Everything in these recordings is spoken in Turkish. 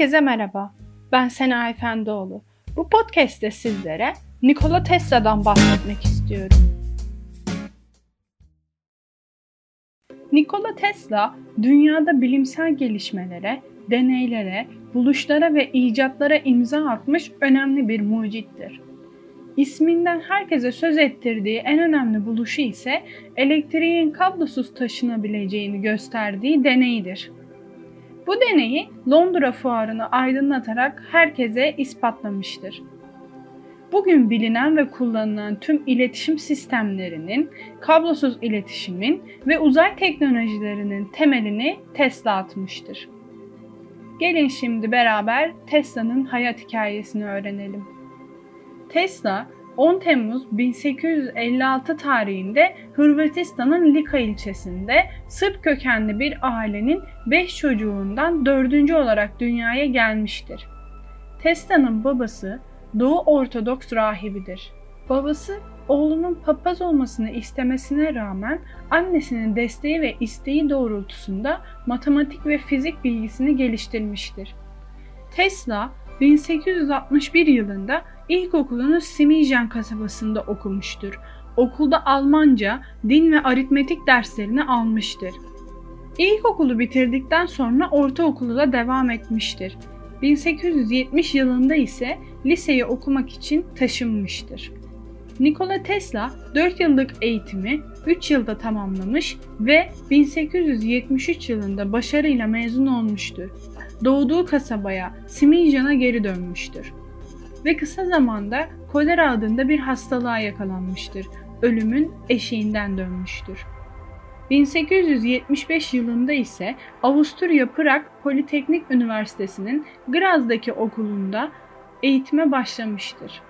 Herkese merhaba. Ben Sena Efendioğlu. Bu podcast'te sizlere Nikola Tesla'dan bahsetmek istiyorum. Nikola Tesla, dünyada bilimsel gelişmelere, deneylere, buluşlara ve icatlara imza atmış önemli bir mucittir. İsminden herkese söz ettirdiği en önemli buluşu ise elektriğin kablosuz taşınabileceğini gösterdiği deneydir. Bu deneyi Londra fuarını aydınlatarak herkese ispatlamıştır. Bugün bilinen ve kullanılan tüm iletişim sistemlerinin, kablosuz iletişimin ve uzay teknolojilerinin temelini Tesla atmıştır. Gelin şimdi beraber Tesla'nın hayat hikayesini öğrenelim. Tesla 10 Temmuz 1856 tarihinde Hırvatistan'ın Lika ilçesinde Sırp kökenli bir ailenin 5 çocuğundan 4. olarak dünyaya gelmiştir. Tesla'nın babası Doğu Ortodoks rahibidir. Babası oğlunun papaz olmasını istemesine rağmen annesinin desteği ve isteği doğrultusunda matematik ve fizik bilgisini geliştirmiştir. Tesla 1861 yılında ilkokulunu Simijan kasabasında okumuştur. Okulda Almanca, din ve aritmetik derslerini almıştır. İlkokulu bitirdikten sonra ortaokulu da devam etmiştir. 1870 yılında ise liseyi okumak için taşınmıştır. Nikola Tesla 4 yıllık eğitimi 3 yılda tamamlamış ve 1873 yılında başarıyla mezun olmuştur. Doğduğu kasabaya Simijan'a geri dönmüştür. Ve kısa zamanda kolera adında bir hastalığa yakalanmıştır. Ölümün eşiğinden dönmüştür. 1875 yılında ise Avusturya Prag Politeknik Üniversitesi'nin Graz'daki okulunda eğitime başlamıştır.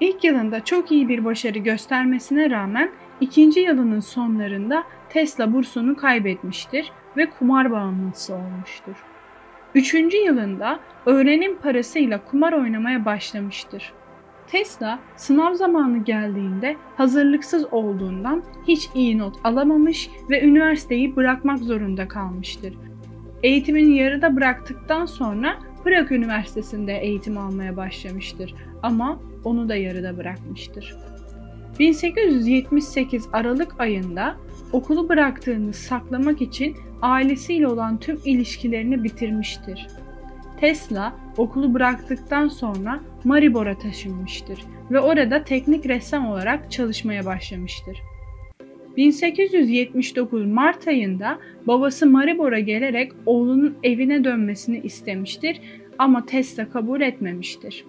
İlk yılında çok iyi bir başarı göstermesine rağmen ikinci yılının sonlarında Tesla bursunu kaybetmiştir ve kumar bağımlısı olmuştur. Üçüncü yılında öğrenim parasıyla kumar oynamaya başlamıştır. Tesla sınav zamanı geldiğinde hazırlıksız olduğundan hiç iyi not alamamış ve üniversiteyi bırakmak zorunda kalmıştır. Eğitimini yarıda bıraktıktan sonra Prag Üniversitesi'nde eğitim almaya başlamıştır ama onu da yarıda bırakmıştır. 1878 Aralık ayında okulu bıraktığını saklamak için ailesiyle olan tüm ilişkilerini bitirmiştir. Tesla okulu bıraktıktan sonra Maribor'a taşınmıştır ve orada teknik ressam olarak çalışmaya başlamıştır. 1879 Mart ayında babası Maribor'a gelerek oğlunun evine dönmesini istemiştir ama Tesla kabul etmemiştir.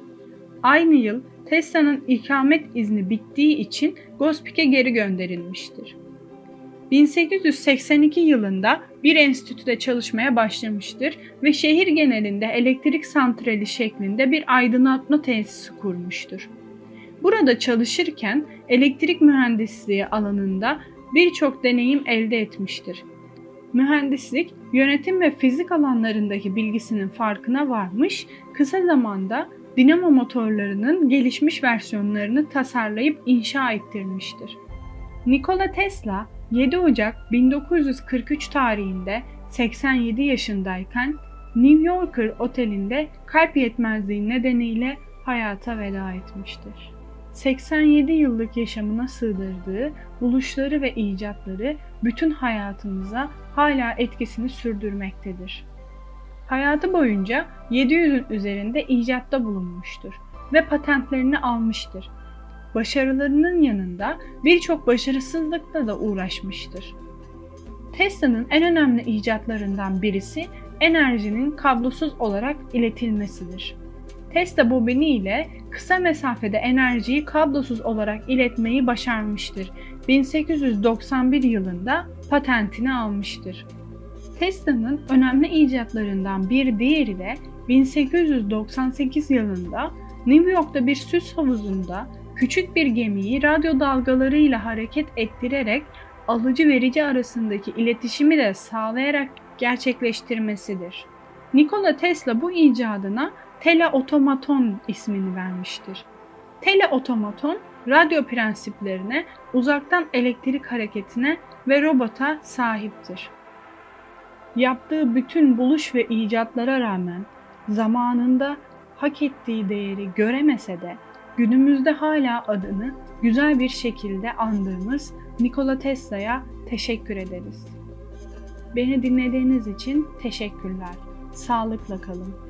Aynı yıl Tesla'nın ikamet izni bittiği için Gospik'e geri gönderilmiştir. 1882 yılında bir enstitüde çalışmaya başlamıştır ve şehir genelinde elektrik santrali şeklinde bir aydınlatma tesisi kurmuştur. Burada çalışırken elektrik mühendisliği alanında birçok deneyim elde etmiştir. Mühendislik, yönetim ve fizik alanlarındaki bilgisinin farkına varmış, kısa zamanda dinamo motorlarının gelişmiş versiyonlarını tasarlayıp inşa ettirmiştir. Nikola Tesla 7 Ocak 1943 tarihinde 87 yaşındayken New Yorker otelinde kalp yetmezliği nedeniyle hayata veda etmiştir. 87 yıllık yaşamına sığdırdığı buluşları ve icatları bütün hayatımıza hala etkisini sürdürmektedir. Hayatı boyunca 700'ün üzerinde icatta bulunmuştur ve patentlerini almıştır. Başarılarının yanında birçok başarısızlıkla da uğraşmıştır. Tesla'nın en önemli icatlarından birisi enerjinin kablosuz olarak iletilmesidir. Tesla bobini ile kısa mesafede enerjiyi kablosuz olarak iletmeyi başarmıştır. 1891 yılında patentini almıştır. Tesla'nın önemli icatlarından bir diğeri de 1898 yılında New York'ta bir süs havuzunda küçük bir gemiyi radyo dalgalarıyla hareket ettirerek alıcı verici arasındaki iletişimi de sağlayarak gerçekleştirmesidir. Nikola Tesla bu icadına teleotomaton ismini vermiştir. Teleotomaton, radyo prensiplerine, uzaktan elektrik hareketine ve robota sahiptir. Yaptığı bütün buluş ve icatlara rağmen zamanında hak ettiği değeri göremese de günümüzde hala adını güzel bir şekilde andığımız Nikola Tesla'ya teşekkür ederiz. Beni dinlediğiniz için teşekkürler. Sağlıkla kalın.